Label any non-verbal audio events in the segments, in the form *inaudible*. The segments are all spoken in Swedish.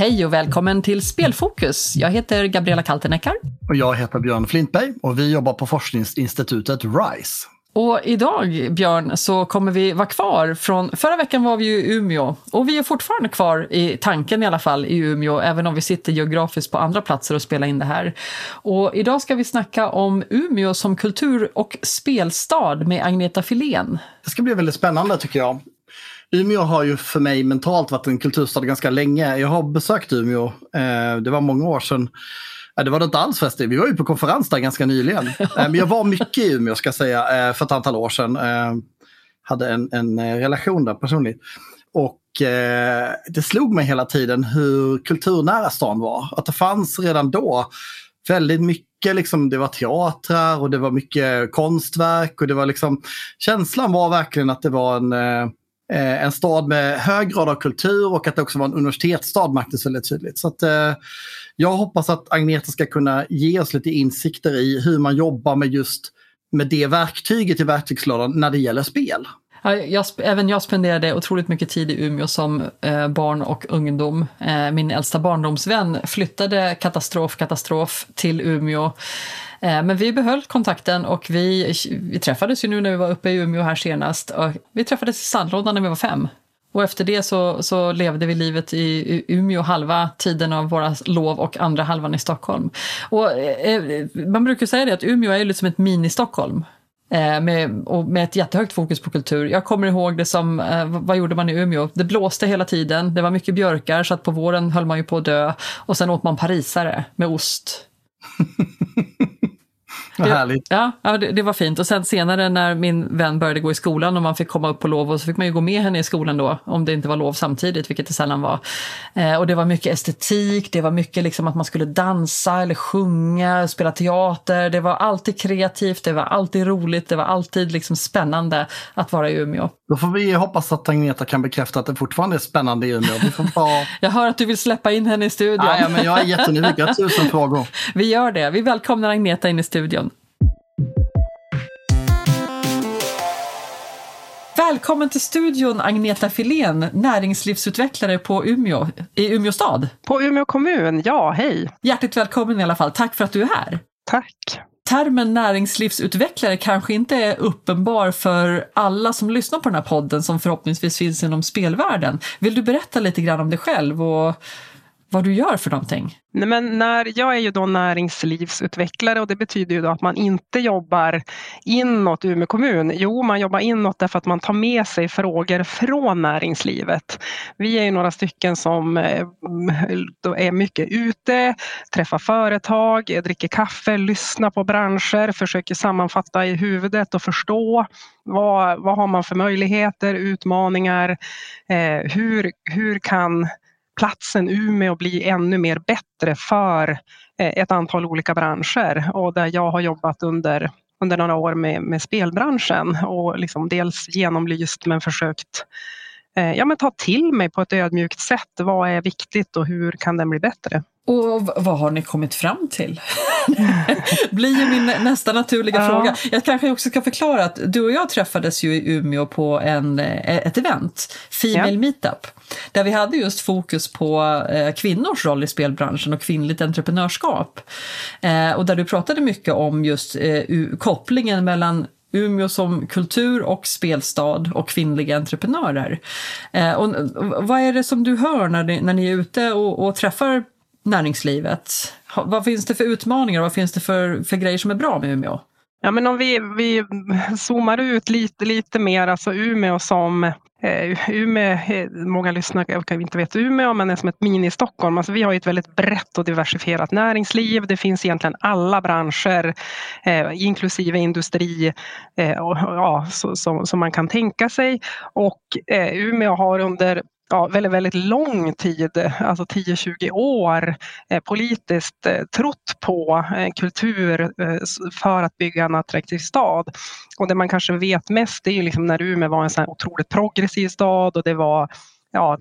Hej och välkommen till Spelfokus. Jag heter Gabriella Kalteneckar. Och jag heter Björn Flintberg och vi jobbar på forskningsinstitutet RISE. Och idag, Björn, så kommer vi vara kvar från... Förra veckan var vi i Umeå och vi är fortfarande kvar i tanken i alla fall i Umeå, även om vi sitter geografiskt på andra platser och spelar in det här. Och idag ska vi snacka om Umeå som kultur och spelstad med Agneta Filén. Det ska bli väldigt spännande tycker jag. Umeå har ju för mig mentalt varit en kulturstad ganska länge. Jag har besökt Umeå, eh, det var många år sedan. Eh, det var det inte alls förresten, vi var ju på konferens där ganska nyligen. *laughs* Eh, men jag var mycket i Umeå ska jag säga, eh, för ett antal år sedan. Eh, hade en, en relation där personligt. Och det slog mig hela tiden hur kulturnära stan var. Att det fanns redan då väldigt mycket, liksom, det var teatrar och det var mycket konstverk. och det var liksom, Känslan var verkligen att det var en eh, en stad med hög grad av kultur och att det också var en universitetsstad märktes väldigt tydligt. Så att, eh, jag hoppas att Agneta ska kunna ge oss lite insikter i hur man jobbar med just med det verktyget i verktygslådan när det gäller spel. Jag, även jag spenderade otroligt mycket tid i Umeå som eh, barn och ungdom. Eh, min äldsta barndomsvän flyttade katastrof, katastrof till Umeå. Eh, men vi behöll kontakten och vi, vi träffades ju nu när vi var uppe i Umeå här senast. Och vi träffades i sandlådan när vi var fem. Och efter det så, så levde vi livet i Umeå halva tiden av våra lov och andra halvan i Stockholm. Och, eh, eh man brukar säga det att Umeå är lite som ett mini-Stockholm. Eh, med, och med ett jättehögt fokus på kultur. Jag kommer ihåg det som, eh, vad gjorde man i Umeå? Det blåste hela tiden, det var mycket björkar så att på våren höll man ju på att dö. Och sen åt man parisare med ost. *laughs* Härligt. Ja, ja det, det, var fint. Och sen senare när min vän började gå i skolan och man fick komma upp på lov och så fick man ju gå med henne i skolan då, om det inte var lov samtidigt, vilket det sällan var. Eh, och det var mycket estetik, det var mycket liksom att man skulle dansa eller sjunga, spela teater. Det var alltid kreativt, det var alltid roligt, det var alltid liksom spännande att vara i Umeå. Då får vi hoppas att Agneta kan bekräfta att det fortfarande är spännande i Umeå. Vi får bara... *laughs* jag hör att du vill släppa in henne i studion. Ja men jag är jättenyfiken, jag *laughs* har tusen frågor. Vi gör det. Vi välkomnar Agneta in i studion. Välkommen till studion Agneta Filén, näringslivsutvecklare på Umeå, i Umeå stad. På Umeå kommun, ja hej. Hjärtligt välkommen i alla fall, tack för att du är här. Tack. Termen näringslivsutvecklare kanske inte är uppenbar för alla som lyssnar på den här podden som förhoppningsvis finns inom spelvärlden. Vill du berätta lite grann om dig själv och vad du gör för någonting? Nej, men när, jag är ju då näringslivsutvecklare och det betyder ju då att man inte jobbar inåt Umeå kommun. Jo, man jobbar inåt därför att man tar med sig frågor från näringslivet. Vi är ju några stycken som eh, är mycket ute, träffar företag, dricker kaffe, lyssnar på branscher, försöker sammanfatta i huvudet och förstå vad, vad har man för möjligheter, utmaningar, eh, hur, hur kan platsen Umeå bli ännu mer bättre för eh, ett antal olika branscher och där jag har jobbat under, under några år med, med spelbranschen och liksom dels genomlyst men försökt eh, ja, men ta till mig på ett ödmjukt sätt. Vad är viktigt och hur kan den bli bättre? Och vad har ni kommit fram till? *laughs* blir ju min nästa naturliga ja. fråga. Jag kanske också ska förklara att du och jag träffades ju i Umeå på en, eh, ett event, Female ja. Meetup, där vi hade just fokus på eh, kvinnors roll i spelbranschen och kvinnligt entreprenörskap. Eh, och där du pratade mycket om just kopplingen mellan Umeå som kultur och spelstad och kvinnliga entreprenörer. och vad är det som du hör när ni, när ni är ute och, och träffar näringslivet? Vad finns det för utmaningar och vad finns det för, för grejer som är bra med Umeå? Ja, men om vi, vi zoomar ut lite, lite mer, alltså Umeå som eh, Umeå, eh, många lyssnare kanske inte vet Umeå, men är som ett mini-Stockholm. Alltså vi har ett väldigt brett och diversifierat näringsliv. Det finns egentligen alla branscher, eh, inklusive industri, eh, och, ja, som man kan tänka sig. Och eh, Umeå har under ja, väldigt, väldigt lång tid, alltså 10-20 år eh, politiskt eh, trott på eh, kultur eh, för att bygga en attraktiv stad. Och det man kanske vet mest är ju liksom när Umeå var en så här otroligt progressiv stad och det var ja,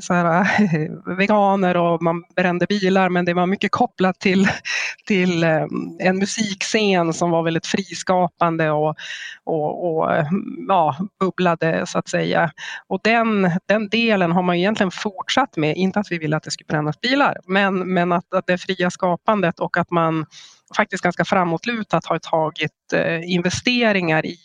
så här, eh, *laughs* veganer och man brände bilar men det var mycket kopplat till, till eh, en musikscen som var väldigt friskapande och, och, och eh, ja, bubblade så att säga. Och den, den delen har man egentligen fortsatt med, inte att vi ville att det skulle brännas bilar men, men att, att det fria skapandet och att man faktiskt ganska framåtlutat har tagit eh, investeringar i,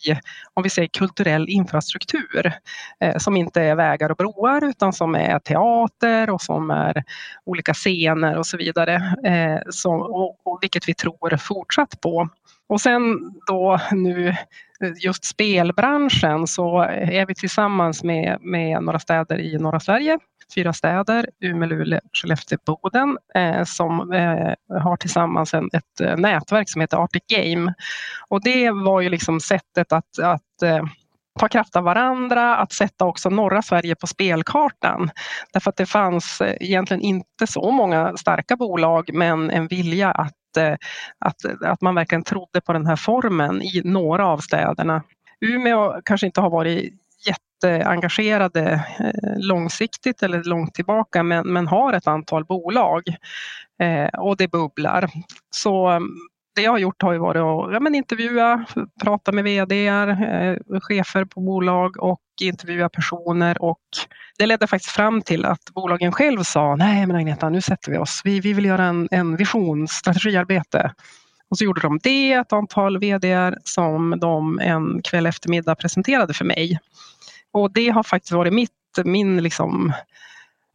om vi säger kulturell infrastruktur, eh, som inte är vägar och broar utan som är teater och som är olika scener och så vidare, eh, så, och, och vilket vi tror fortsatt på. Och sen då nu eh, just spelbranschen så är vi tillsammans med, med några städer i norra Sverige fyra städer, Umeå, Luleå, Skellefteå, Boden, eh, som eh, har tillsammans en, ett eh, nätverk som heter Arctic Game. Och det var ju liksom sättet att, att eh, ta kraft av varandra, att sätta också norra Sverige på spelkartan. Därför att det fanns eh, egentligen inte så många starka bolag men en vilja att, att, eh, eh, att man verkligen trodde på den här formen i några av städerna. Umeå kanske inte har varit jätteengagerade eh, långsiktigt eller långt tillbaka men, men har ett antal bolag och det bubblar. Så mm, det jag har gjort har ju varit att ja, men intervjua, prata med vd, chefer på bolag och intervjua personer och det ledde faktiskt fram till att bolagen själv sa nej men Agneta nu sätter vi oss, vi, vi vill göra en, en vision, strategiarbete. Och så gjorde de det, ett antal vd som de en kväll eftermiddag presenterade för mig. Och det har faktiskt varit mitt, min liksom,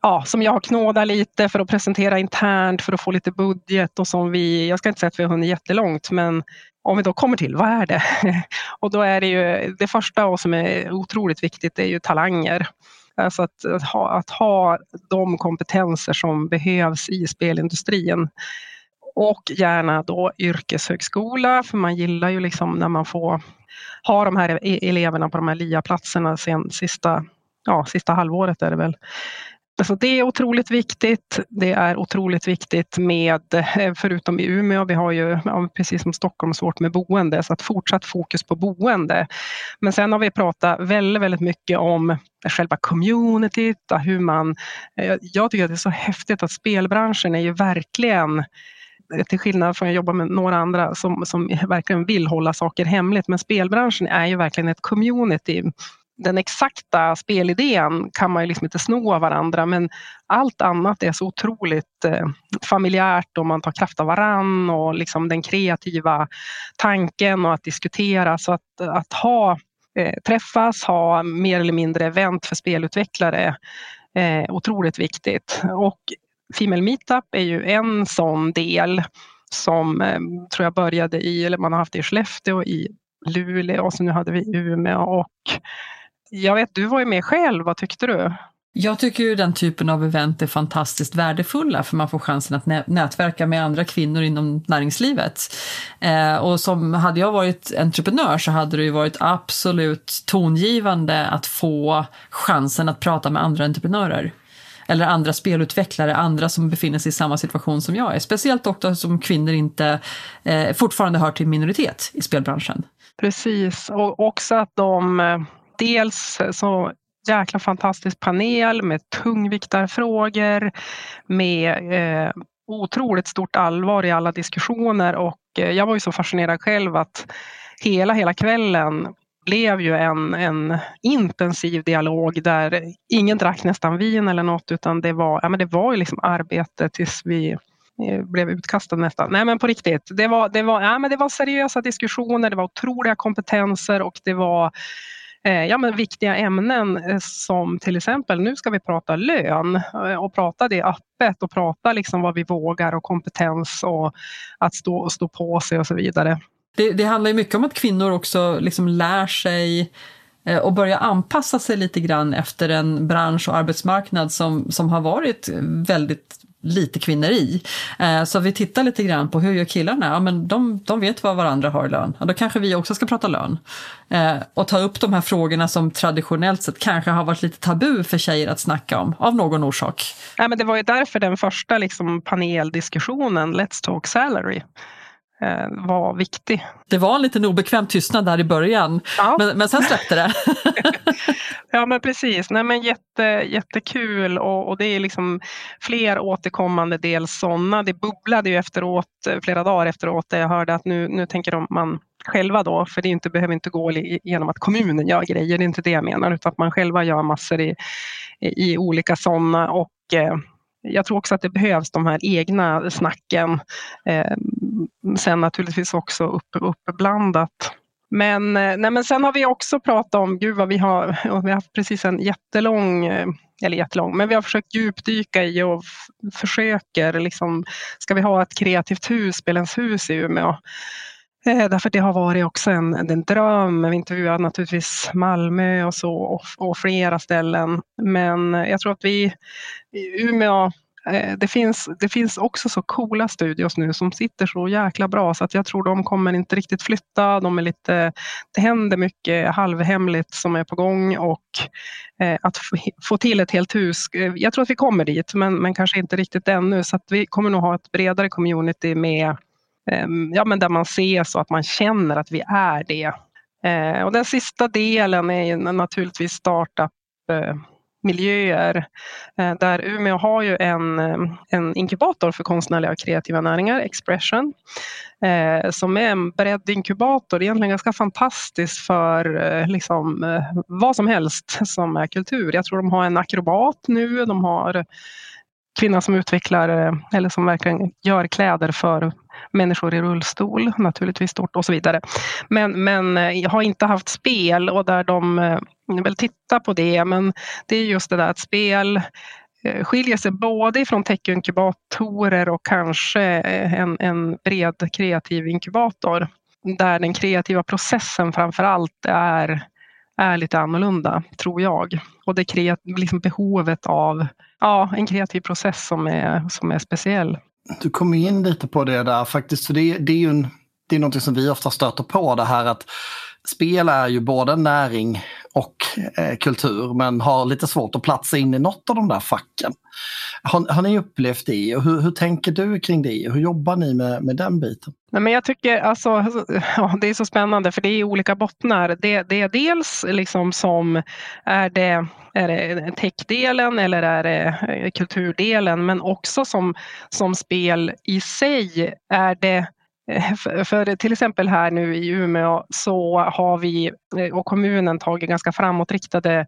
ja, som jag har knådat lite för att presentera internt för att få lite budget och som vi, jag ska inte säga att vi har hunnit jättelångt men om vi då kommer till, vad är det? *laughs* Och då är det ju det första och som är otroligt viktigt det är ju talanger. Alltså att, att, ha, att ha de kompetenser som behövs i spelindustrin. Och gärna då yrkeshögskola för man gillar ju liksom när man får ha de här e-, eleverna på de här LIA-platserna sen sista, ja, sista halvåret är det väl. Alltså det är otroligt viktigt. Det är otroligt viktigt med, eh, förutom i Umeå, vi har ju precis som Stockholm svårt med boende, så att fortsatt fokus på boende. Men sen har vi pratat väldigt, väldigt mycket om själva communityt, hur man... Eh, jag tycker att det är så häftigt att spelbranschen är ju verkligen eh, till skillnad från att jobba med några andra som, som verkligen vill hålla saker hemligt. Men spelbranschen är ju verkligen ett community. Den exakta spelidén kan man ju liksom inte sno av varandra men allt annat är så otroligt eh, familjärt och man tar kraft av varann och liksom den kreativa tanken och att diskutera. Så att, att ha eh, träffas, ha mer eller mindre event för spelutvecklare eh, otroligt viktigt. Och Female Meetup är ju en sån del som eh, tror jag började i, eller man har haft det i Skellefteå, i Luleå och så nu hade vi Umeå och jag vet, du var ju med själv, vad tyckte du? Jag tycker ju den typen av event är fantastiskt värdefulla för man får chansen att nätverka med andra kvinnor inom näringslivet. Eh, och som hade jag varit entreprenör så hade det ju varit absolut tongivande att få chansen att prata med andra entreprenörer eller andra spelutvecklare, andra som befinner sig i samma situation som jag är. Speciellt också som kvinnor inte eh, fortfarande hör till minoritet i spelbranschen. Precis, och också att de eh, dels så jäkla fantastisk panel med tungviktarfrågor, med eh, otroligt stort allvar i alla diskussioner och eh, jag var ju så fascinerad själv att hela, hela kvällen blev ju en, en intensiv dialog där ingen drack nästan vin eller något utan det var, ja, men det var ju liksom arbete tills vi eh, blev utkastade nästan. Nej men på riktigt, det var, det var, ja, men det var seriösa diskussioner, det var otroliga kompetenser och det var Eh, ja, men viktiga ämnen eh, som till exempel nu ska vi prata lön eh, och prata det öppet och prata liksom vad vi vågar och kompetens och att stå, stå på sig och så vidare. Det, det handlar ju mycket om att kvinnor också liksom lär sig och börja anpassa sig lite grann efter en bransch och arbetsmarknad som, som har varit väldigt lite kvinnor i. Eh, så vi tittar lite grann på hur gör killarna? Ja, men de, de vet vad varandra har i lön. Ja, då kanske vi också ska prata lön. Eh, och ta upp de här frågorna som traditionellt sett kanske har varit lite tabu för tjejer att snacka om, av någon orsak. Ja, men det var ju därför den första liksom, paneldiskussionen, Let's talk salary, var viktig. Det var en liten obekväm tystnad där i början, ja. men, men sen släppte det. *laughs* ja men precis, Nej, men jätte, jättekul och, och det är liksom fler återkommande dels sådana. Det bubblade ju efteråt, flera dagar efteråt, där jag hörde att nu, nu tänker man själva då, för det inte, behöver inte gå genom att kommunen gör grejer, det är inte det jag menar, utan att man själva gör massor i, i olika sådana och eh, jag tror också att det behövs de här egna snacken. Eh, sen naturligtvis också upp, uppblandat. Men, eh, nej, men sen har vi också pratat om, gud vad vi har, vi har haft precis en jättelång, eh, eller jättelång, men vi har försökt djupdyka i och försöker liksom, ska vi ha ett kreativt hus, Spelens hus i Umeå? Eh, därför det har varit också en, en dröm. Vi intervjuar naturligtvis Malmö och så och, och flera ställen. Men eh, jag tror att vi i Umeå Eh, det finns, det finns också så coola studios nu som sitter så jäkla bra så att jag tror de kommer inte riktigt flytta. De är lite, det händer mycket halvhemligt som är på gång och eh, att få till ett helt hus. Eh, jag tror att vi kommer dit men, men kanske inte riktigt ännu så att vi kommer nog ha ett bredare community med eh, ja, men där man ses och att man känner att vi är det. Och den sista delen är naturligtvis startup miljöer. Eh, där Umeå har ju en, eh, en inkubator för konstnärliga och kreativa näringar, Expression, eh, som är en bredd inkubator, egentligen ganska fantastiskt för liksom, vad som helst som är kultur. Jag tror de har en akrobat nu, de har kvinna som utvecklar eh, eller som verkligen gör kläder för människor i rullstol, naturligtvis stort och så vidare. Men, men eh, jag har inte haft spel och där de eh, väl vill titta på det, men det är just det där att spel skiljer sig både från techinkubatorer och kanske en, en bred kreativ inkubator där den kreativa processen framför allt är, är lite annorlunda, tror jag. Och det kreat, liksom behovet av ja, en kreativ process som är, som är speciell. Du kom in lite på det där faktiskt, för det, det är ju en, det är något som vi ofta stöter på det här att spel är ju både näring och eh, kultur men har lite svårt att platsa in i något av de där facken. Har, har ni upplevt det och hur, hur, tänker du kring det? Hur jobbar ni med, med den biten? Nej, men jag tycker alltså, *laughs* ja, det är så spännande för det är olika bottnar. Det, det är dels liksom som är det är det techdelen eller är det eh, kulturdelen? Men också som, som spel i sig är det Eh, för till exempel här nu i Umeå så har vi eh, och kommunen tagit ganska framåtriktade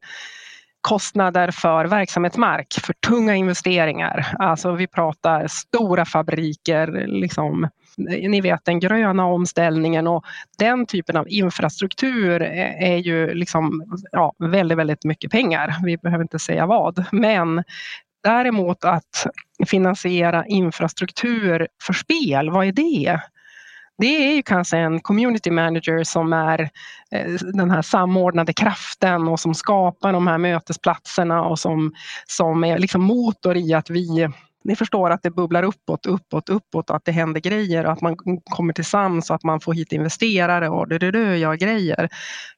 kostnader för verksamhetsmark, för tunga investeringar. Alltså vi pratar stora fabriker, liksom, eh, ni vet den gröna omställningen och den typen av infrastruktur är ju liksom, ja, väldigt, väldigt mycket pengar. Vi behöver inte säga vad, men däremot att finansiera infrastruktur för spel, vad är det? Det är ju kanske en community manager som är eh, den här samordnade kraften och som skapar de här mötesplatserna och som, som är liksom motor i att vi ni förstår att det bubblar uppåt, uppåt, uppåt och att det händer grejer och att man kommer tillsammans och att man får hit investerare och det, gör grejer.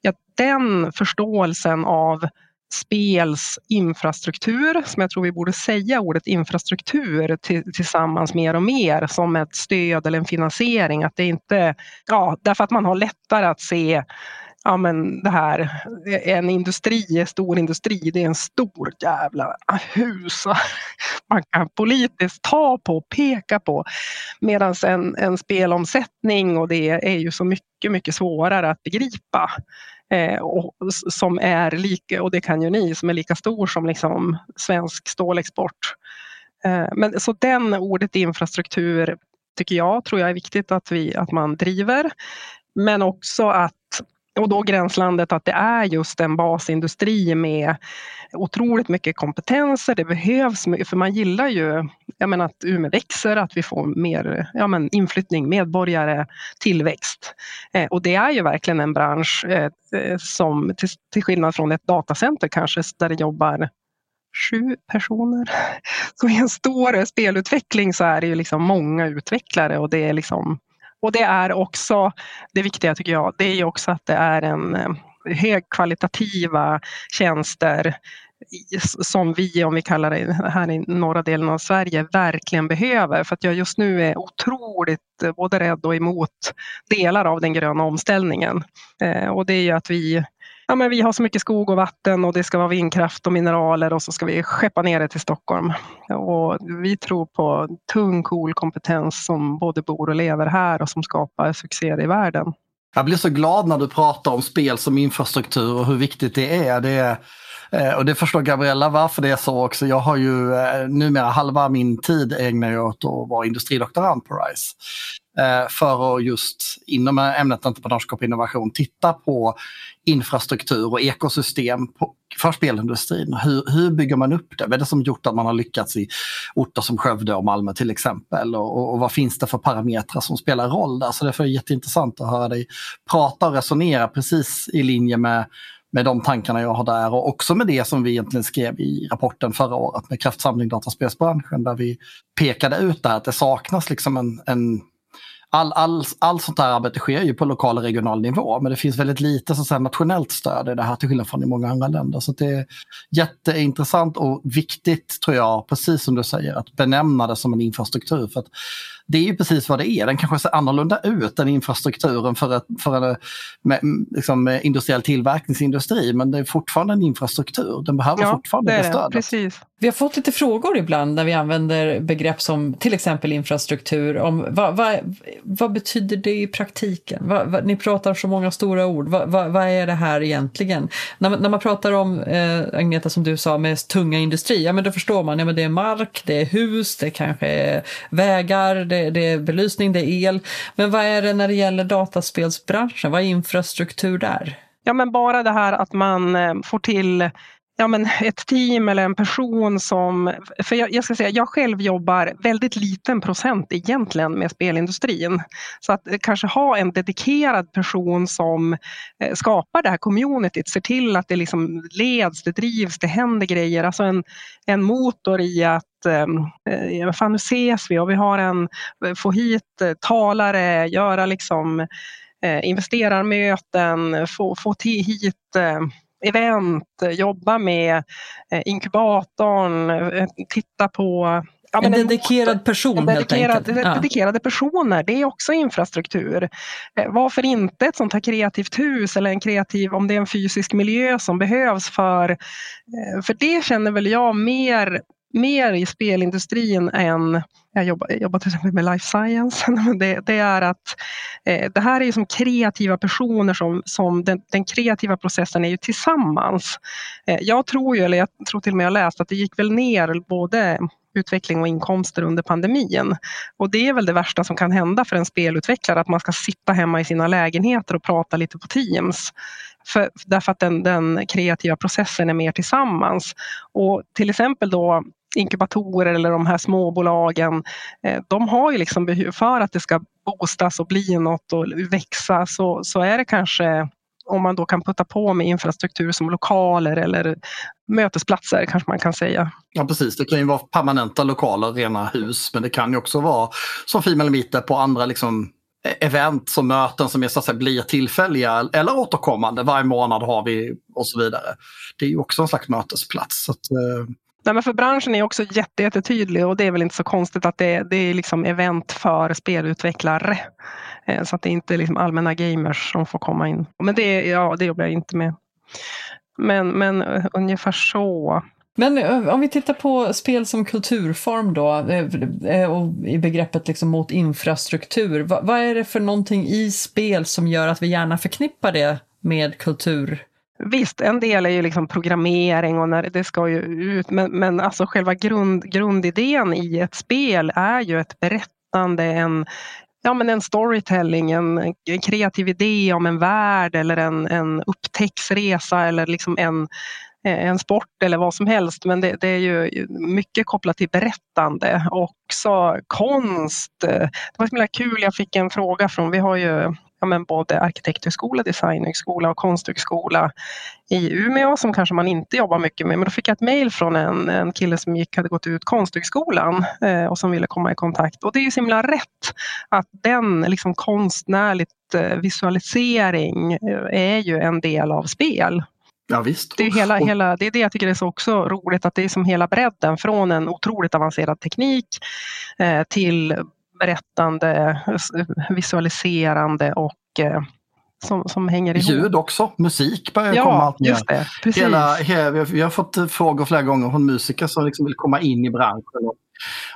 Ja, den förståelsen av spels infrastruktur, som jag tror vi borde säga ordet infrastruktur tillsammans mer och mer som ett stöd eller en finansiering. Att det inte, ja, därför att man har lättare att se ja men det här, en industri, en stor industri, det är en stor jävla hus *laughs* man kan politiskt ta på, och peka på. Medan en, en spelomsättning och det är ju så mycket, mycket svårare att begripa eh, och, som är lika, och det kan ju ni, som är lika stor som liksom svensk stålexport. Eh, men så den ordet infrastruktur tycker jag, tror jag är viktigt att, vi, att man driver. Men också att och då gränslandet att det är just en basindustri med otroligt mycket kompetenser. Det behövs, för man gillar ju jag menar, att Umeå växer, att vi får mer ja, men inflyttning, medborgare, tillväxt. Eh, och det är ju verkligen en bransch eh, eh som till, till skillnad från ett datacenter kanske där det jobbar sju personer. *laughs* Så i en stor spelutveckling så är det ju liksom många utvecklare och det är liksom och det är också, det viktiga tycker jag, det är också att det är en eh, högkvalitativa tjänster som vi, om vi kallar det här i norra delen av Sverige, verkligen behöver. För att jag just nu är otroligt eh, både rädd och emot delar av den gröna omställningen. Eh, och det är ju att vi ja, men vi har så mycket skog och vatten och det ska vara vindkraft och mineraler och så ska vi skeppa ner det till Stockholm. Och vi tror på tung, cool kompetens som både bor och lever här och som skapar succé i världen. Jag blir så glad när du pratar om spel som infrastruktur och hur viktigt det är. Det är Eh, och det förstår Gabriella varför det är så också. Jag har ju eh, numera halva min tid ägnar jag åt att vara industridoktorand på RISE. Eh, för att just inom ämnet entreprenörskap och innovation titta på infrastruktur och ekosystem för spelindustrin. Hur, hur bygger man upp det? Vad är det som gjort att man har lyckats i orter som Skövde och Malmö till exempel? Och, och, och vad finns det för parametrar som spelar roll där? Så därför är det jätteintressant att höra dig prata och resonera precis i linje med med de tankarna jag har där och också med det som vi egentligen skrev i rapporten förra året med kraftsamling dataspelsbranschen där vi pekade ut där att det saknas liksom en, en all, all, all sånt här arbete sker ju på lokal och regional nivå men det finns väldigt lite så säga, nationellt stöd i det här till skillnad från i många andra länder. Så det är jätteintressant och viktigt tror jag, precis som du säger, att benämna det som en infrastruktur. För att det är ju precis vad det är. Den kanske ser annorlunda ut än infrastrukturen för, ett, för en med, liksom, industriell tillverkningsindustri. Men det är fortfarande en infrastruktur. Den behöver ja, fortfarande det, det stödet. Precis. Vi har fått lite frågor ibland när vi använder begrepp som till exempel infrastruktur. Om vad, vad, vad betyder det i praktiken? Vad, ni pratar så många stora ord. Vad, vad, är det här egentligen? När, när man pratar om, eh, Agneta som du sa, med tunga industri, ja men då förstår man, ja men det är mark, det är hus, det kanske är vägar, det det, det är belysning, det är el. Men vad är det när det gäller dataspelsbranschen? Vad är infrastruktur där? Ja, men bara det här att man eh, får till ja, men ett team eller en person som... För jag, jag, ska säga, jag själv jobbar väldigt liten procent egentligen med spelindustrin. Så att eh, kanske ha en dedikerad person som eh, skapar det här communityt, ser till att det liksom leds, det drivs, det händer grejer. Alltså en, en motor i att ehm, eh, fan, nu ses vi och vi har en, eh, få hit talare, göra liksom eh, investerarmöten, få, få hit eh, event, jobba med eh, inkubatorn, eh, titta på Ja, en dedikerad person en dedikerad, helt enkelt. Dedikerade personer, det är också infrastruktur. Eh, varför inte ett sånt här kreativt hus eller en kreativ, om det är en fysisk miljö som behövs för, för det känner väl jag mer mer i spelindustrin än jag jobbar, jag jobbar till exempel med life science. *laughs* Det, det är att eh, det här är som kreativa personer som, som den, den, kreativa processen är ju tillsammans. Eh, jag tror ju, eller jag tror till och med jag läst att det gick väl ner både utveckling och inkomster under pandemin. Och det är väl det värsta som kan hända för en spelutvecklare, att man ska sitta hemma i sina lägenheter och prata lite på Teams. För, därför att den, den kreativa processen är mer tillsammans. Och till exempel då inkubatorer eller de här småbolagen, eh, de har ju liksom för att det ska boostas och bli något och växa så, så är det kanske om man då kan putta på med infrastruktur som lokaler eller mötesplatser kanske man kan säga. Ja precis, det kan ju vara permanenta lokaler, rena hus, men det kan ju också vara som Female Meetup på andra liksom e-, event som möten som är, så att säga, blir tillfälliga eller återkommande. Varje månad har vi och så vidare. Det är ju också en slags mötesplats. Så att, eh, Nej, men för branschen är också jättetydlig och det är väl inte så konstigt att det, det är liksom event för spelutvecklare. Eh, så att det är inte liksom allmänna gamers som får komma in. Men det, ja, det jobbar jag inte med. Men, men eh, ungefär så. Men eh, om vi tittar på spel som kulturform då, och i begreppet liksom mot infrastruktur. Vad, vad är det för någonting i spel som gör att vi gärna förknippar det med kultur? Visst, en del är ju liksom programmering och när det ska ju ut, men, men alltså själva grund, grundidén i ett spel är ju ett berättande, en, ja, men en storytelling, en, en kreativ idé om en värld eller en, en upptäcktsresa eller liksom en, en sport eller vad som helst. Men det, det, är ju mycket kopplat till berättande och också konst. Det var så kul, jag fick en fråga från, vi har ju ja, men både arkitekthögskola, designhögskola och konsthögskola i Umeå som kanske man inte jobbar mycket med. Men då fick jag ett mejl från en, en kille som gick, hade gått ut konsthögskolan eh, och som ville komma i kontakt. Och det är ju så himla rätt att den liksom konstnärligt eh, visualisering eh, är ju en del av spel. Ja, visst. Det är, hela, hela, det är det jag tycker är så också roligt, att det är som hela bredden från en otroligt avancerad teknik eh, till berättande, visualiserande och eh, som, som hänger ihop. Ljud också, musik börjar ja, komma allt mer. Det, precis. Hela, vi, har, vi har fått frågor flera gånger från musiker som liksom vill komma in i branschen. Och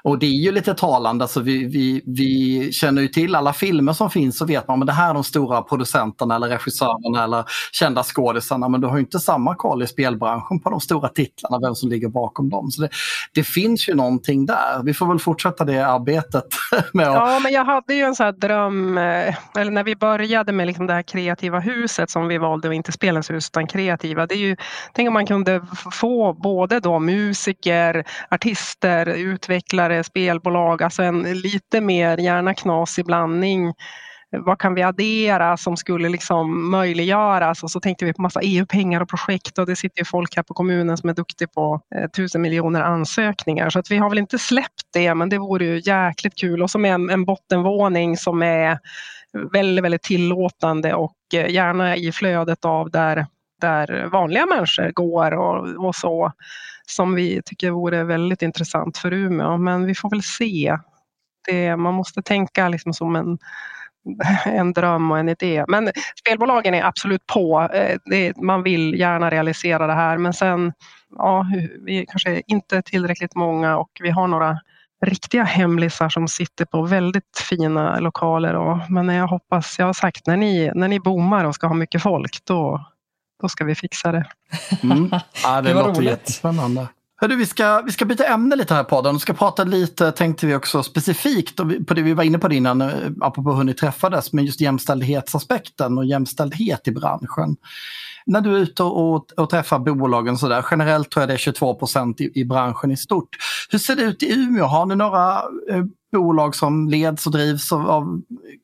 och det är ju lite talande, alltså vi, vi, vi känner ju till alla filmer som finns så vet man men det här är de stora producenterna eller regissörerna eller kända skådisarna men du har ju inte samma koll i spelbranschen på de stora titlarna, vem som ligger bakom dem. Så det, det finns ju någonting där. Vi får väl fortsätta det arbetet. *laughs* Med att... Ja, men jag hade ju en sån här dröm, eh, eller när vi började med liksom det här kreativa huset som vi valde, och inte Spelens hus utan kreativa. Det är ju, tänk om man kunde få både då musiker, artister, utvecklare utvecklare, spelbolag, alltså en lite mer gärna knasig blandning. Vad kan vi addera som skulle liksom möjliggöras? Och så tänkte vi på massa EU-pengar och projekt och det sitter ju folk här på kommunen som är duktiga på eh, tusen miljoner ansökningar. Så att vi har väl inte släppt det, men det vore ju jäkligt kul. Och så med en, en bottenvåning som är väldigt, väldigt tillåtande och eh, gärna i flödet av där, där vanliga människor går och, och så som vi tycker vore väldigt intressant för Umeå. Men vi får väl se. Det, man måste tänka liksom som en, *laughs* en dröm och en idé. Men spelbolagen är absolut på. Eh, det, man vill gärna realisera det här men sen, ja, vi kanske inte är tillräckligt många och vi har några riktiga hemlisar som sitter på väldigt fina lokaler. Och, men jag hoppas, jag har sagt när ni, när ni boomar och ska ha mycket folk då, då ska vi fixa det. Mm. *laughs* Ja, det, det låter roligt. jättespännande. Hörru, vi, ska, vi ska byta ämne lite här på podden. Vi ska prata lite, tänkte vi också specifikt på det vi var inne på innan, eh, apropå hur ni träffades, men just jämställdhetsaspekten och jämställdhet i branschen. När du är ute och, och träffar bolagen så där, generellt tror jag det är 22 procent i, i branschen i stort. Hur ser det ut i Umeå? Har ni några eh, bolag som leds och drivs av, av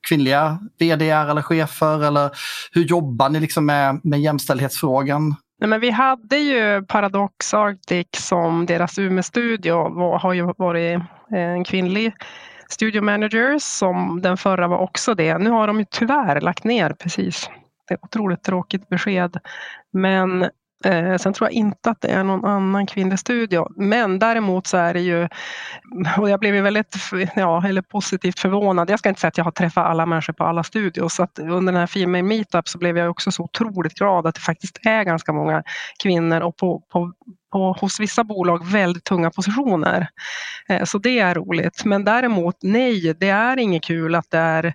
kvinnliga vd eller chefer? Eller hur jobbar ni liksom med, med jämställdhetsfrågan? Nej, men vi hade ju Paradox Arctic som deras Umeå-studio har ju varit eh, en kvinnlig studio manager som den förra var också det. Nu har de ju tyvärr lagt ner precis. Det är ett otroligt tråkigt besked. Men Eh, sen tror jag inte att det är någon annan kvinnlig studio. Men däremot så är det ju, och jag blev ju väldigt ja, eller positivt förvånad. Jag ska inte säga att jag har träffat alla människor på alla studios. Så att under den här Female Meetup så blev jag också så otroligt glad att det faktiskt är ganska många kvinnor och på, på på, hos vissa bolag väldigt tunga positioner. Eh, så det är roligt. Men däremot nej, det är inget kul att det är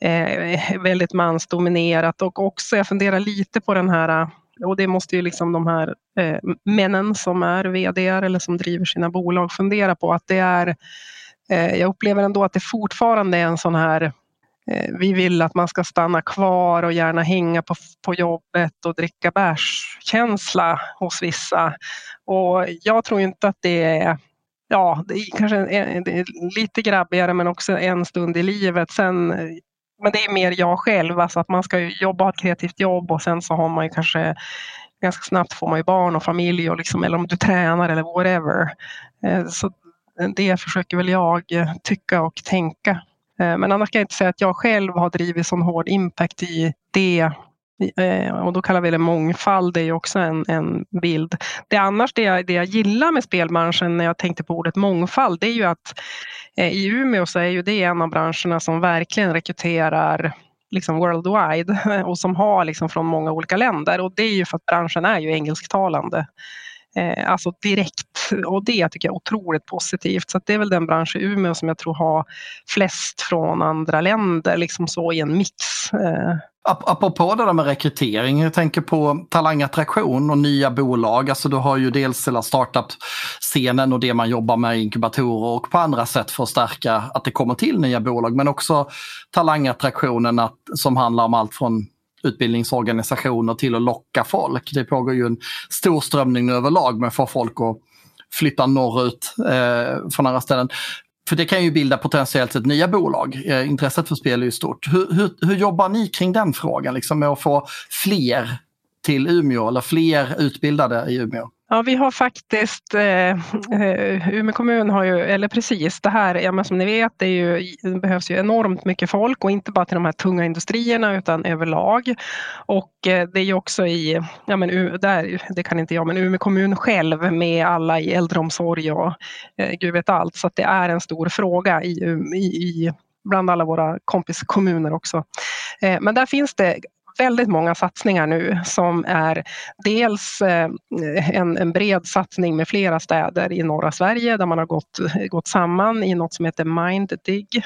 eh, väldigt mansdominerat och också jag funderar lite på den här och det måste ju liksom de här eh, männen som är vd eller som driver sina bolag fundera på att det är, eh, jag upplever ändå att det fortfarande är en sån här eh, vi vill att man ska stanna kvar och gärna hänga på, på jobbet och dricka bärskänsla hos vissa. Och jag tror inte att det är Ja, det är kanske en, det är lite grabbigare men också en stund i livet. Sen men det är mer jag själv, alltså att man ska jobba, ha ett kreativt jobb och sen så har man ju kanske ganska snabbt får man ju barn och familj och liksom, eller om du tränar eller whatever. Eh, så det försöker väl jag tycka och tänka. Eh, men annars kan jag inte säga att jag själv har drivit sån hård impact i det eh, och då kallar vi det mångfald, det är ju också en, en bild. Det annars det jag, det jag gillar med spelbranschen när jag tänkte på ordet mångfald, det är ju att Eh, i Umeå så är ju det en av branscherna som verkligen rekryterar liksom worldwide *laughs* och som har liksom från många olika länder och det är ju för att branschen är ju engelsktalande. Eh, alltså direkt och det tycker jag är otroligt positivt. Så det är väl den bransch i Umeå som jag tror har flest från andra länder, liksom så i en mix. Eh, Apropå det där med rekrytering, jag tänker på talangattraktion och nya bolag. Alltså du har ju dels hela startup-scenen och det man jobbar med i inkubatorer och på andra sätt för att stärka att det kommer till nya bolag. Men också talangattraktionen att, som handlar om allt från utbildningsorganisationer till att locka folk. Det pågår ju en stor strömning överlag med att få folk att flytta norrut eh, från andra ställen. För det kan ju bilda potentiellt sett nya bolag. Eh, intresset för spel är ju stort. Hur, hur, hur jobbar ni kring den frågan, liksom med att få fler till Umeå eller fler utbildade i Umeå? Ja, vi har faktiskt, eh, eh, Umeå kommun har ju, eller precis det här, ja, men som ni vet, det, ju, det, behövs ju enormt mycket folk och inte bara till de här tunga industrierna utan överlag. Och eh, det är ju också i, ja men där, det kan inte jag, men Umeå kommun själv med alla i äldreomsorg och eh, gud vet allt. Så att det är en stor fråga i, i, i bland alla våra kompiskommuner också. Eh, men där finns det väldigt många satsningar nu som är dels eh, en, en, bred satsning med flera städer i norra Sverige där man har gått, gått samman i något som heter MindDig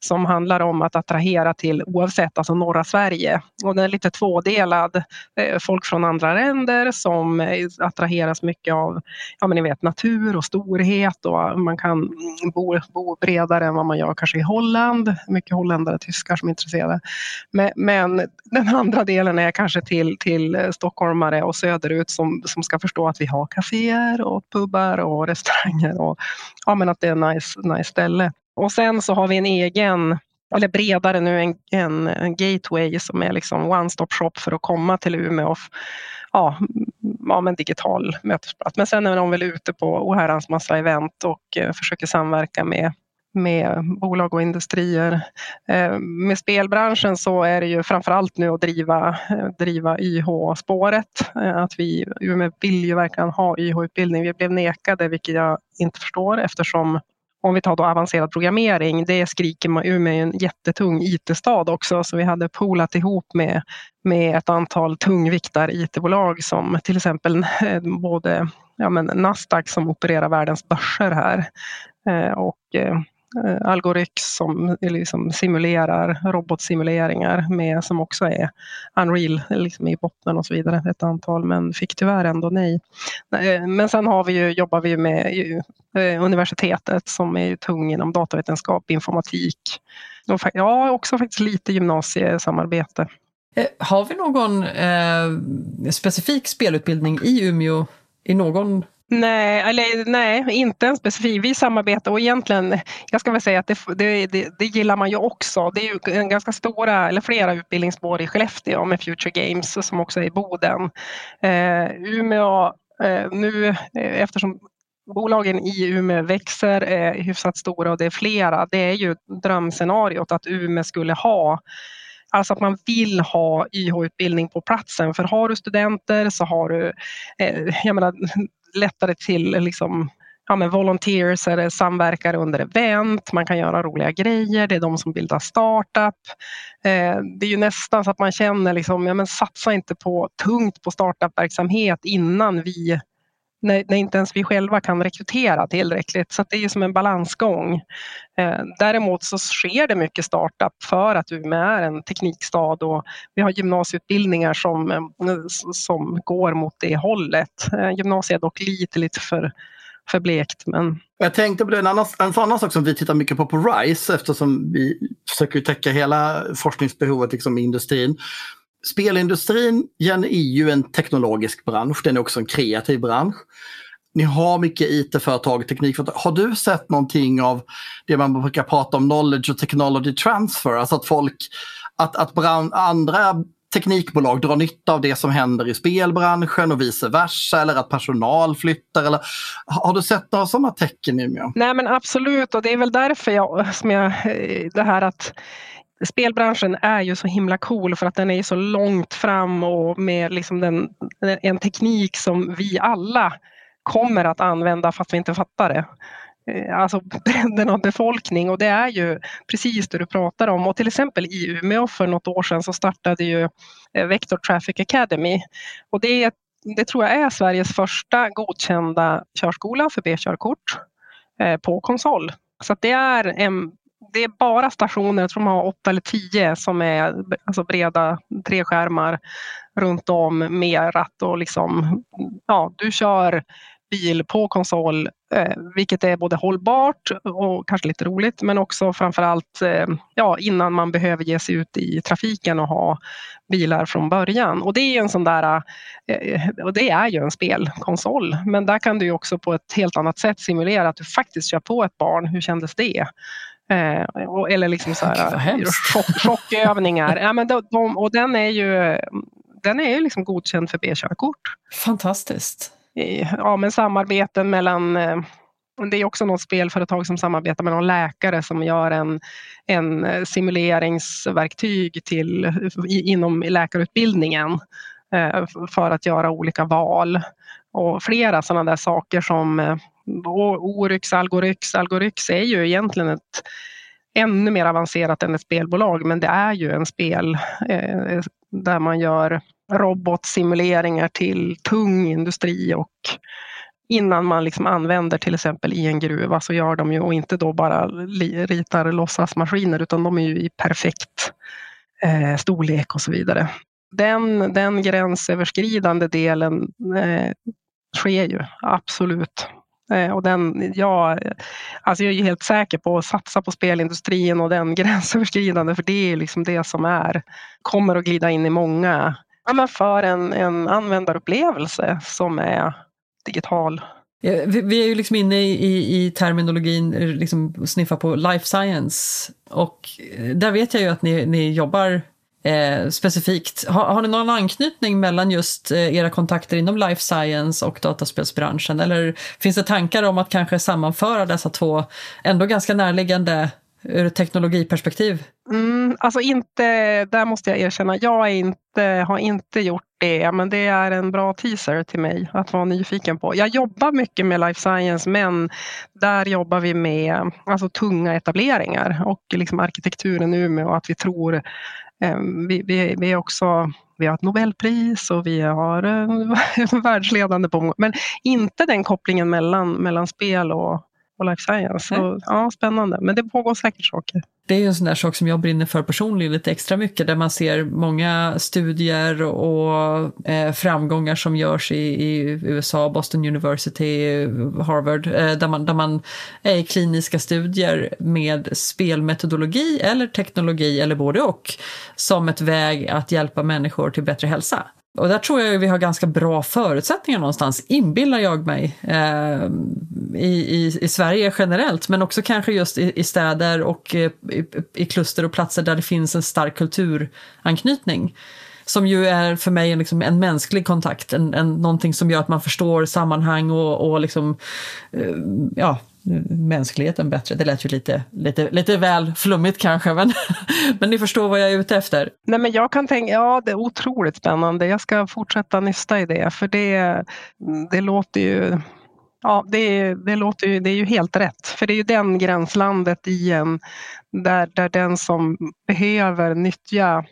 som handlar om att attrahera till oavsett, alltså norra Sverige. Och den är lite tvådelad. Eh, folk från andra länder som eh, attraheras mycket av ja, men ni vet, natur och storhet och man kan bo, bo bredare än vad man gör kanske i Holland. Mycket holländare och tyskar som är intresserade. Men, men den andra delen är kanske till, till eh, stockholmare och söderut som, som ska förstå att vi har kaféer och pubbar och restauranger och ja, men att det är ett nice, nice ställe. Och sen så har vi en egen eller bredare nu, en, en, en gateway som är liksom one-stop shop för att komma till Umeå. Ja, ja, en digital mötesplats. Men sen är de väl ute på oherrans massa event och eh, försöker samverka med med bolag och industrier. Eh, med spelbranschen så är det ju framförallt nu att driva, eh, driva YH-spåret. Eh, att vi Umeå vill ju verkligen ha YH-utbildning. Vi blev nekade, vilket jag inte förstår eftersom om vi tar då avancerad programmering, det skriker man Umeå är en jättetung IT-stad också, så vi hade polat ihop med, med ett antal tungviktar IT-bolag som till exempel både ja, men Nasdaq som opererar världens börser här och Eh, Algorix Algoryx som eh, liksom simulerar robotsimuleringar med, som också är Unreal liksom i botten och så vidare, ett antal, men fick tyvärr ändå nej. Eh, men sen har vi ju, jobbar vi med universitetet som är tung inom datavetenskap, informatik och ja, också faktiskt lite gymnasiesamarbete. Har vi någon eh, specifik spelutbildning i Umeå i någon Nej, eller, nej, inte en specifik. Vi samarbetar och egentligen, jag ska väl säga att det, det, det, det gillar man ju också. Det är ju en ganska stora, eller flera utbildningsspår i Skellefteå med Future Games som också är i Boden. Eh, Umeå, eh, nu eh, eftersom bolagen i Umeå växer, är hyfsat stora och det är flera, det är ju drömscenariot att Umeå skulle ha Alltså att man vill ha YH-utbildning på platsen. För har du studenter så har du, eh, jag menar, lättare till liksom, ja, men volunteers eller samverkare under event, man kan göra roliga grejer, det är de som bildar startup. Eh, det är ju nästan så att man känner liksom, ja, men satsa inte på tungt på startupverksamhet innan vi när, när, inte ens vi själva kan rekrytera tillräckligt. Så det är som en balansgång. Eh, däremot så sker det mycket startup för att Umeå är en teknikstad och vi har gymnasieutbildningar som, eh, som går mot det hållet. Eh, gymnasiet är dock lite, lite för för blekt. Men... Jag tänkte på det, en annan, en annan sak som vi tittar mycket på på RISE eftersom vi försöker täcka hela forskningsbehovet liksom, i industrin spelindustrin är ju en teknologisk bransch, den är också en kreativ bransch. Ni har mycket IT-företag, teknikföretag. Har du sett någonting av det man brukar prata om, knowledge och technology transfer? Alltså att folk, att, att brand, andra teknikbolag drar nytta av det som händer i spelbranschen och vice versa eller att personal flyttar? Eller, har du sett några sådana tecken i Umeå? Nej men absolut och det är väl därför jag, som jag, eh, det här att spelbranschen är ju så himla cool för att den är så långt fram och med liksom den, en teknik som vi alla kommer att använda fast vi inte fattar det. Eh, alltså bredden av befolkning och det är ju precis det du pratar om. Och till exempel i Umeå för något år sedan så startade ju eh, Vector Traffic Academy. Och det, det tror jag är Sveriges första godkända körskola för B-körkort eh, på konsol. Så det är en det är bara stationer, jag tror de har åtta eller tio som är alltså breda treskärmar runt om med ratt och liksom, ja, du kör bil på konsol, eh, vilket är både hållbart och kanske lite roligt, men också framförallt eh, ja, innan man behöver ge sig ut i trafiken och ha bilar från början. Och det är en sån där, eh, och det är ju en spelkonsol, men där kan du också på ett helt annat sätt simulera att du faktiskt kör på ett barn. Hur kändes det? Eh, eller liksom så här, *laughs* chock, chockövningar. ja, men de, de, och den är ju den är liksom godkänd för B-körkort. Fantastiskt. ja, men samarbeten mellan det är också något spelföretag som samarbetar med någon läkare som gör en, en simuleringsverktyg till, inom läkarutbildningen för att göra olika val. Och flera sådana där saker som Oryx, Algoryx. Algoryx är ju egentligen ett ännu mer avancerat än ett spelbolag men det är ju en spel eh, där man gör robotsimuleringar till tung industri och innan man liksom använder till exempel i en gruva så gör de ju och inte då bara ritar låtsasmaskiner utan de är ju i perfekt eh, storlek och så vidare. Den, den gränsöverskridande delen eh, sker ju absolut Eh, och den, ja, alltså jag är helt säker på att satsa på spelindustrin och den *laughs* gränsöverskridande för det är liksom det som är, kommer att glida in i många, ja, men för en, en användarupplevelse som är digital. Ja, vi, vi, är ju liksom inne i, i, i terminologin, eh, liksom sniffa på life science och eh, där vet jag ju att ni, ni jobbar eh, specifikt. Har, har ni någon anknytning mellan just eh, era kontakter inom life science och dataspelsbranschen? Eller finns det tankar om att kanske sammanföra dessa två ändå ganska närliggande ur ett teknologiperspektiv? Mm, alltså inte, där måste jag erkänna, jag inte, har inte gjort det, men det är en bra teaser till mig att vara nyfiken på. Jag jobbar mycket med life science, men där jobbar vi med alltså, tunga etableringar och liksom arkitekturen i Umeå, att vi tror Ehm, vi, vi, vi, är också, vi har ett Nobelpris och vi har *laughs* världsledande på men inte den kopplingen mellan, mellan spel och, och life science. Så, ja, spännande, men det pågår säkert saker. Det är en sån där sak som jag brinner för personligen lite extra mycket, där man ser många studier och eh, framgångar som görs i, i, USA, Boston University, Harvard, eh, där, man, där man är i kliniska studier med spelmetodologi eller teknologi eller både och, som ett väg att hjälpa människor till bättre hälsa. Och där tror jag vi har ganska bra förutsättningar någonstans, inbillar jag mig, eh, i, i, i, Sverige generellt, men också kanske just i, i städer och eh, i, i, kluster och platser där det finns en stark kulturanknytning. Som ju är för mig en, liksom, en mänsklig kontakt, en, en, någonting som gör att man förstår sammanhang och, och liksom, eh, ja, mänskligheten bättre. Det lät ju lite, lite, lite väl flummigt kanske, men, *laughs* men ni förstår vad jag är ute efter. Nej, men jag kan tänka, ja det är otroligt spännande. Jag ska fortsätta nysta i det, för det, det låter ju Ja, det, det, låter ju, det är ju helt rätt, för det är ju den gränslandet i en där, där den som behöver nyttja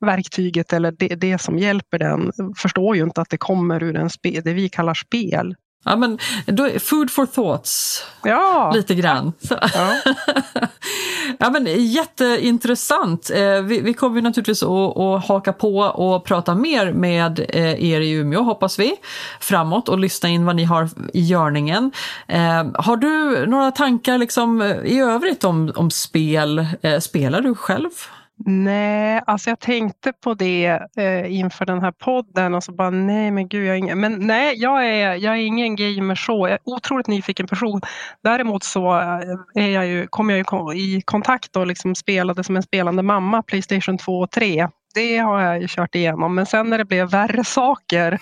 verktyget eller det, det som hjälper den förstår ju inte att det kommer ur en spe, det vi kallar spel. Ja, men då, food for thoughts, ja. lite grann. Ja. *laughs* ja, men jätteintressant. Eh, vi, vi kommer naturligtvis att, att haka på och prata mer med eh, er i Umeå, hoppas vi, framåt och lyssna in vad ni har i görningen. Eh, har du några tankar liksom, i övrigt om, om spel? Spelar du själv? Nej, alltså jag tänkte på det eh, inför den här podden och så bara nej men gud, jag är ingen, men nej jag är, jag är ingen gamer så, jag är otroligt nyfiken person. Däremot så eh, är jag ju, kom jag ju i kontakt och liksom spelade som en spelande mamma Playstation 2 och 3 det har jag ju kört igenom. Men sen när det blev värre saker, *laughs*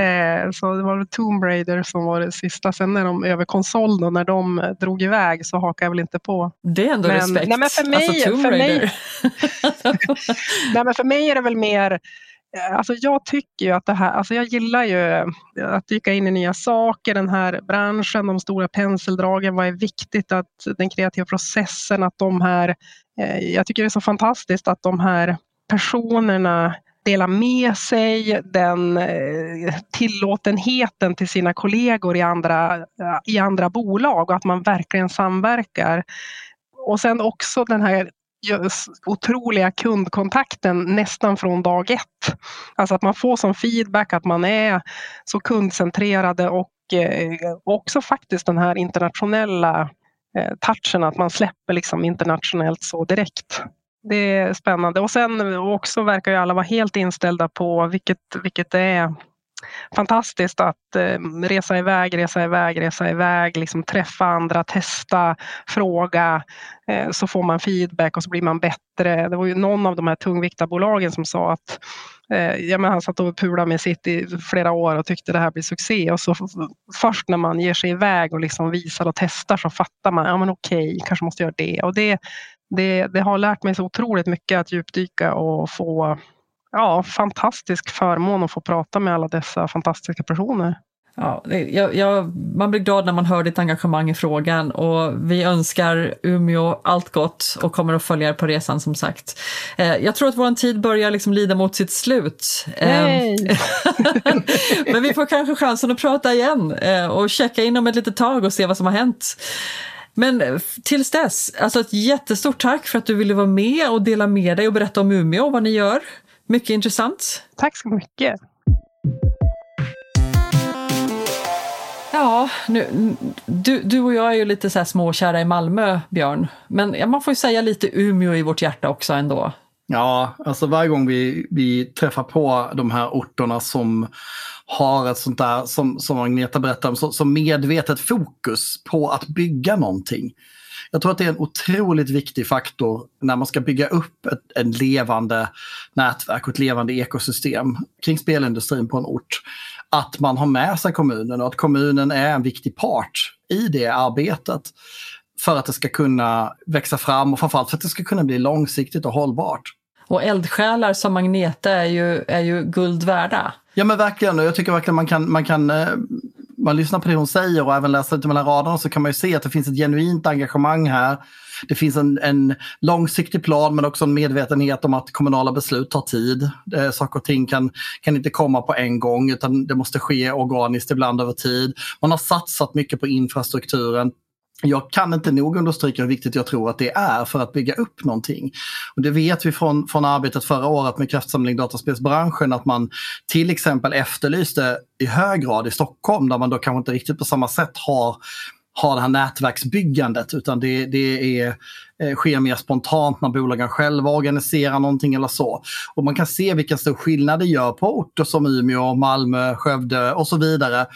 eh, så det var Tomb Raider som var det sista. Sen när de över konsol då, när de drog iväg så hakade jag väl inte på. Det är ändå men, respekt. Nej, men för mig, alltså Tomb Raider. För mig, *laughs* nej, men för mig är det väl mer eh, Alltså jag tycker ju att det här, alltså jag gillar ju att dyka in i nya saker, den här branschen, de stora penseldragen, vad är viktigt att den kreativa processen, att de här, eh, jag tycker det är så fantastiskt att de här personerna dela med sig den eh, tillåtenheten till sina kollegor i andra, eh, i andra bolag och att man verkligen samverkar. Och sen också den här otroliga kundkontakten nästan från dag ett. Alltså att man får som feedback att man är så kundcentrerade och eh, också faktiskt den här internationella touchen att man släpper liksom internationellt så direkt det är spännande. Och sen också verkar ju alla vara helt inställda på, vilket, vilket är fantastiskt att eh, resa iväg, resa iväg, resa iväg, liksom träffa andra, testa, fråga, eh, så får man feedback och så blir man bättre. Det var ju någon av de här tungviktarbolagen som sa att Eh, ja, men han satt och pulade med sitt i flera år och tyckte det här blir succé. Och så först när man ger sig iväg och liksom visar och testar så fattar man, ja men okej, kanske måste göra det. Och det, det, det har lärt mig så otroligt mycket att djupdyka och få ja, fantastisk förmån att få prata med alla dessa fantastiska personer. Ja, jag, jag, man blir glad när man hör ditt engagemang i frågan och vi önskar Umeå allt gott och kommer att följa er på resan som sagt. Eh, jag tror att vår tid börjar liksom lida mot sitt slut. Eh, *laughs* Men vi får kanske chansen att prata igen eh, och checka in om ett litet tag och se vad som har hänt. Men tills dess, alltså ett jättestort tack för att du ville vara med och dela med dig och berätta om Umeå och vad ni gör. Mycket intressant. Tack så mycket. Ja, nu, du, du och jag är ju lite så här småkära i Malmö, Björn. Men ja, man får ju säga lite Umeå i vårt hjärta också ändå. Ja, alltså varje gång vi, vi träffar på de här orterna som har ett sånt där, som, som Agneta berättade om, så, som medvetet fokus på att bygga någonting. Jag tror att det är en otroligt viktig faktor när man ska bygga upp ett en levande nätverk och ett levande ekosystem kring spelindustrin på en ort att man har med sig kommunen och att kommunen är en viktig part i det arbetet. För att det ska kunna växa fram och framförallt för att det ska kunna bli långsiktigt och hållbart. Och eldsjälar som Magneta är ju, är ju guld värda. Ja men verkligen, jag tycker verkligen man kan, man kan eh, man lyssnar på det hon säger och även läser lite mellan raderna så kan man ju se att det finns ett genuint engagemang här. Det finns en, en långsiktig plan men också en medvetenhet om att kommunala beslut tar tid. Eh, saker och ting kan, kan inte komma på en gång utan det måste ske organiskt ibland över tid. Man har satsat mycket på infrastrukturen jag kan inte nog understryka hur viktigt jag tror att det är för att bygga upp någonting. Och det vet vi från, från arbetet förra året med kraftsamling dataspelsbranschen att man till exempel efterlyste i hög grad i Stockholm där man då kanske inte riktigt på samma sätt har har det här nätverksbyggandet utan det, det är, eh, sker mer spontant när bolagen själva organiserar någonting eller så. Och man kan se vilken stor skillnad det gör på orter som Umeå, Malmö, Skövde och så vidare.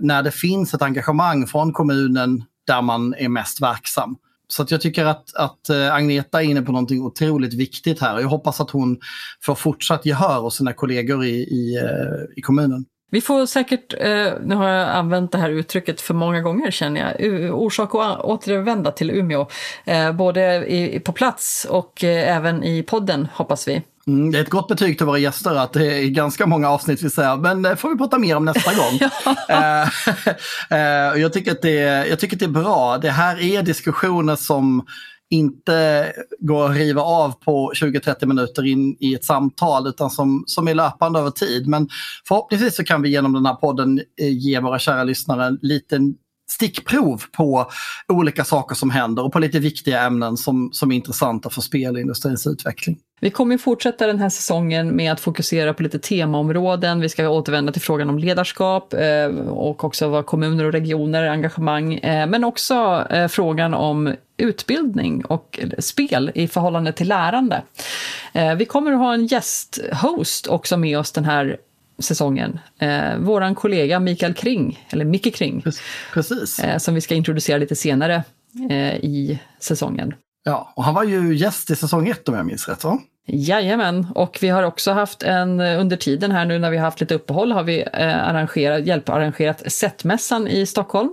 När det finns ett engagemang från kommunen där man är mest verksam. Så att jag tycker att, att eh, Agneta är inne på någonting otroligt viktigt här. Jag hoppas att hon får fortsatt gehör hos sina kollegor i, i, eh, i kommunen. Vi får säkert, eh, nu har jag använt det här uttrycket för många gånger känner jag, orsak att återvända till Umeå. Både i, på plats och även i podden hoppas vi. Mm, det är ett gott betyg till våra gäster att det är ganska många avsnitt vi säger, men det får vi prata mer om nästa gång. *laughs* *laughs* jag, tycker att det, jag tycker att det är bra. Det här är diskussioner som inte går att riva av på 20-30 minuter in i ett samtal utan som, som är löpande över tid. Men förhoppningsvis så kan vi genom den här podden eh, ge våra kära lyssnare en liten stickprov på olika saker som händer och på lite viktiga ämnen som, som är intressanta för spelindustrins utveckling. Vi kommer fortsätta den här säsongen med att fokusera på lite temaområden. Vi ska återvända till frågan om ledarskap eh, och också vad kommuner och regioner engagemang, eh, men också eh, frågan om utbildning och spel i förhållande till lärande. Vi kommer att ha en gästhost också med oss den här säsongen. Eh, våran kollega Mikael Kring, eller Micke Kring, Precis. Eh, som vi ska introducera lite senare eh, i säsongen. Ja, och han var ju gäst i säsong ett om jag minns rätt va? Jajamän, och vi har också haft en, eh, under tiden här nu när vi har haft lite uppehåll har vi eh, arrangerat, hjälparrangerat SET-mässan i Stockholm.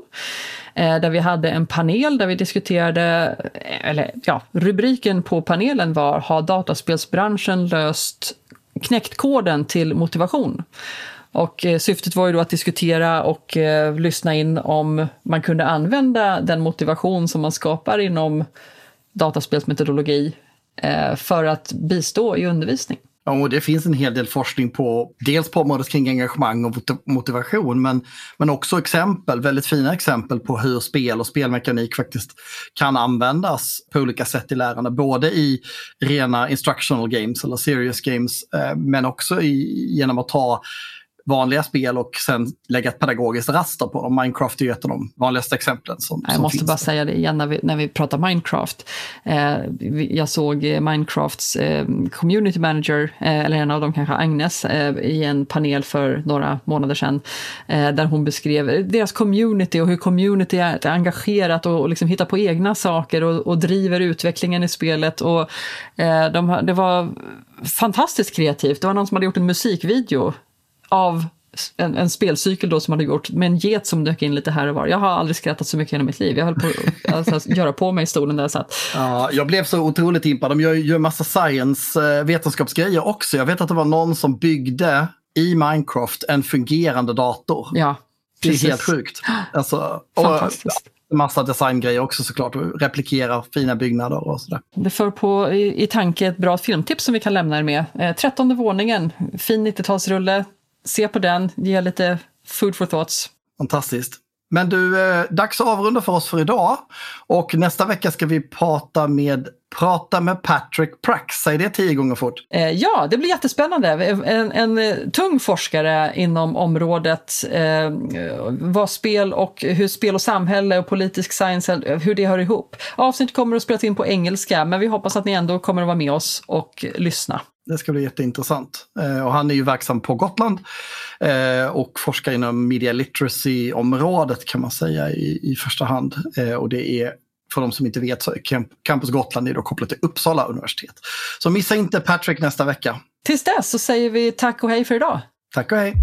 Eh, där vi hade en panel där vi diskuterade, eh, eller ja, rubriken på panelen var Har dataspelsbranschen löst knäckt koden till motivation. Och eh, syftet var ju då att diskutera och eh, lyssna in om man kunde använda den motivation som man skapar inom dataspelsmetodologi eh, för att bistå i undervisning. Ja, och det finns en hel del forskning på dels på området kring engagemang och motivation men, men också exempel, väldigt fina exempel på hur spel och spelmekanik faktiskt kan användas på olika sätt i lärande. Både i rena instructional games eller serious games eh, men också i, genom att ta vanliga spel och sen lägga ett pedagogiskt raster på dem. Minecraft är ju ett av de vanligaste exemplen. Som, jag som måste finns. bara säga det igen när vi, när vi pratar Minecraft. Eh, jag såg Minecrafts eh, community manager, eh, eller en av dem kanske Agnes, eh, i en panel för några månader sedan. Eh, där hon beskrev deras community och hur community är engagerat och, och liksom hittar på egna saker och, och driver utvecklingen i spelet. Och, eh, de, det var fantastiskt kreativt. Det var någon som hade gjort en musikvideo av en, en, spelcykel då som hade gjort med en get som dök in lite här och var. Jag har aldrig skrattat så mycket i mitt liv. Jag höll på att *laughs* alltså, göra på mig i stolen där jag satt. Ja, jag blev så otroligt impad. De gör ju massa science, eh, vetenskapsgrejer också. Jag vet att det var någon som byggde i Minecraft en fungerande dator. Ja, precis. Det är helt sjukt. *gasps* Alltså, Fantastiskt. Och massa designgrejer också såklart. Och replikera fina byggnader och sådär. Det för på i, i tanke ett bra filmtips som vi kan lämna er med. Eh, trettonde våningen, fin 90-talsrulle se på den, ge lite food for thoughts. Fantastiskt. Men du, eh, dags att avrunda för oss för idag. Och nästa vecka ska vi prata med Prata med Patrick Prax. Säg det tio gånger fort. Eh, ja, det blir jättespännande. En, en, eh, tung forskare inom området eh, vad spel och hur spel och samhälle och politisk science, hur det hör ihop. Avsnittet kommer att spelas in på engelska, men vi hoppas att ni ändå kommer att vara med oss och lyssna. Det ska bli jätteintressant. Eh, och han är ju verksam på Gotland eh, och forskar inom media literacy-området kan man säga i, i första hand. Eh, och det är, för de som inte vet, så Campus Gotland är då kopplat till Uppsala universitet. Så missa inte Patrick nästa vecka. Tills dess så säger vi tack och hej för idag. Tack och hej.